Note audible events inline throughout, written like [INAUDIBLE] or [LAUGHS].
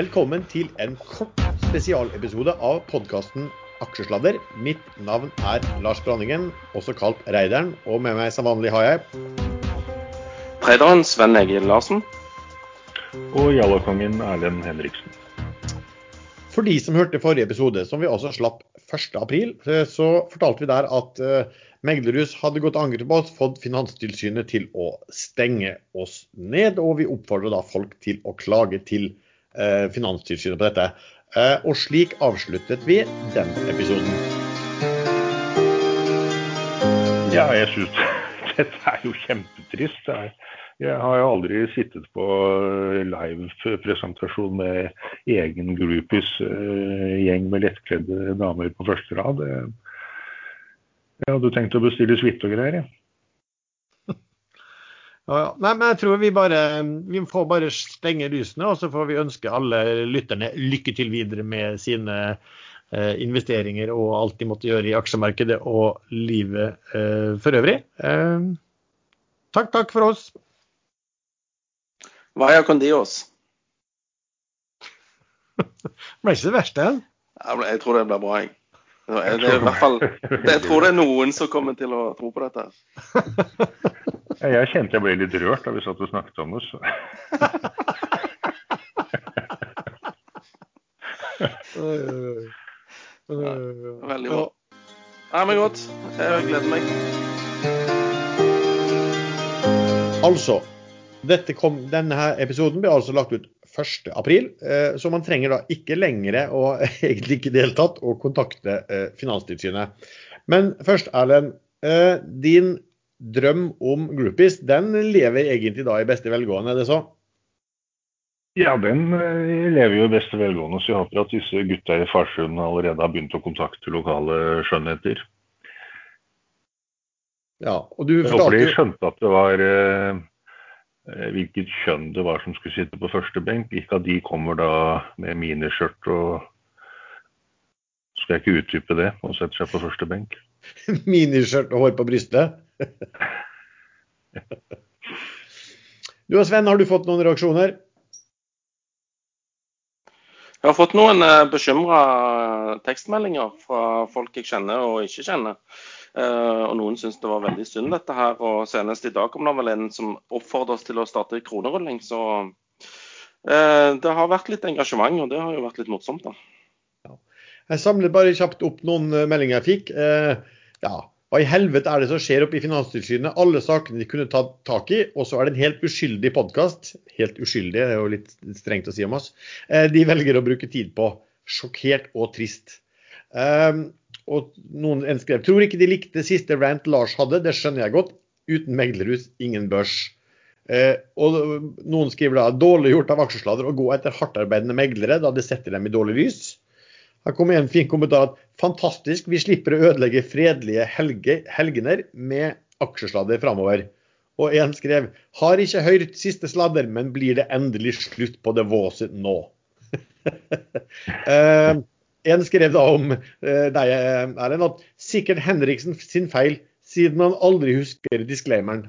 Velkommen til en kort spesialepisode av podkasten Aksjesladder. Mitt navn er Lars Branningen, også kalt Reideren. Og med meg som vanlig har jeg Reideren Sven Egil Larsen. Og Jallakongen Erlend Henriksen. For de som hørte forrige episode, som vi også slapp 1.4, så fortalte vi der at uh, Meglerhus hadde gått angrep på oss, fått Finanstilsynet til å stenge oss ned. Og vi oppfordrer da folk til å klage til uh, Finanstilsynet på dette. Uh, og slik avsluttet vi den episoden. Ja, jeg syns [LAUGHS] dette er jo kjempetrist. Det er jeg har jo aldri sittet på live-presentasjon med egen groupies-gjeng med lettkledde damer på første rad. Jeg hadde tenkt å bestille suite og greier, jeg. Ja. Nei, men jeg tror vi bare vi får bare stenge lysene, og så får vi ønske alle lytterne lykke til videre med sine eh, investeringer og alt de måtte gjøre i aksjemarkedet og livet eh, for øvrig. Eh, takk, takk for oss. Vaya con Dios. ble ikke det verste? Jeg tror det blir bra, jeg. Det er i hvert fall, jeg tror det er noen som kommer til å tro på dette. [LAUGHS] Jeg kjente jeg ble litt rørt da vi satt og snakket om det. Så. Veldig bra. Nei, men godt. Jeg gleder meg. Altså, kom, denne episoden ble altså lagt ut 1.4, april, så man trenger da ikke lenger og [LAUGHS] egentlig ikke deltatt og å kontakte eh, Finanstilsynet. Men først, Erlend. Eh, din drøm om groupies, den lever egentlig da i beste velgående, er det så? Ja, den lever jo i beste velgående, så jeg håper at disse gutta i Farsund allerede har begynt å kontakte lokale skjønnheter. Ja, og du fortalte... Jeg håper de skjønte at det var hvilket kjønn det var som skulle sitte på første benk. Ikke at de kommer da med miniskjørt og Skal jeg ikke utdype det og sette seg på første benk? [LAUGHS] miniskjørt og hår på brystet? Du og Sven, har du fått noen reaksjoner? Jeg har fått noen bekymra tekstmeldinger fra folk jeg kjenner og ikke kjenner. Uh, og noen syns det var veldig synd, dette her. Og senest i dag kom det vel en som oppfordret oss til å starte kronerulling. Så uh, det har vært litt engasjement, og det har jo vært litt morsomt, da. Ja. Jeg samler bare kjapt opp noen eh, meldinger jeg fikk. Ja, hva i helvete er det som skjer oppe i Finanstilsynet? Alle sakene de kunne tatt tak i, og så er det en helt uskyldig podkast. Helt uskyldig, det er jo litt strengt å si om oss. De velger å bruke tid på. Sjokkert og trist. Um, og noen en skrev tror ikke de likte siste rant Lars hadde, det skjønner jeg godt. Uten meglerhus, ingen børs. Eh, og noen skriver da dårlig gjort av aksjesladder å gå etter hardtarbeidende meglere da det setter dem i dårlig lys. Her kommer en fin kommentar fantastisk, vi slipper å ødelegge fredelige helge, helgener med aksjesladder framover. Og en skrev har ikke hørt siste sladder, men blir det endelig slutt på det våset nå? [LAUGHS] eh, en skrev da om eh, deg, Erlend, at sikkert Henriksen sin feil, siden han aldri husker disclaimeren.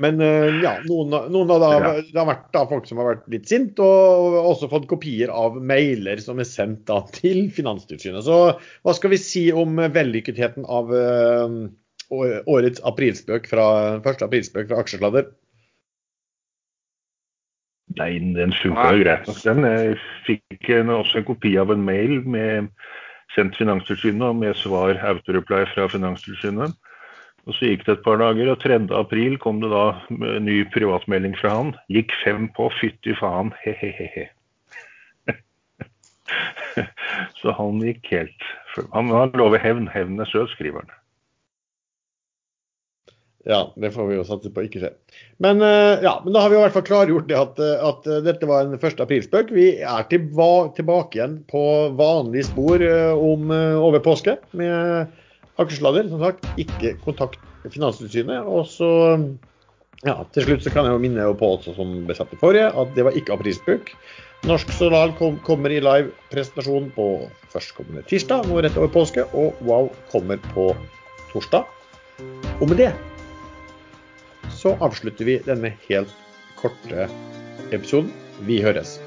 Men eh, ja, noen, noen av da, det har vært da folk som har vært litt sint, og også fått kopier av mailer som er sendt da til Finanstilsynet. Så hva skal vi si om vellykketheten av uh, årets aprilspøk fra, første aprilspøk fra Aksjesladder? Nei, den funka jo greit nok, den. Jeg fikk også en kopi av en mail med sendt Finanstilsynet og med svar autoreply fra Finanstilsynet. Og Så gikk det et par dager, og 3. april kom det da en ny privatmelding fra han. Gikk fem på, fytti faen, he-he-he. [LAUGHS] Så han gikk helt Han, han lover hevn. Hevn er søt, skriver han. Ja, det får vi jo satse på ikke skjer. Men, uh, ja, men da har vi i hvert fall klargjort det at, eh, at uh, dette var en 1. aprilspøk. Vi er tilba tilbake igjen på vanlig spor om over påske med aksjesladder. Som sagt, ikke kontakt Finanstilsynet. Og så ja, til slutt så kan jeg jo minne på også, som ble sagt i forrige, at det var ikke aprilspøk. Norsk Solar kom, kommer i live presentasjon på førstkommende tirsdag, nå rett over påske. Og Wow kommer på torsdag. Og med det så avslutter vi denne helt korte episoden. Vi høres.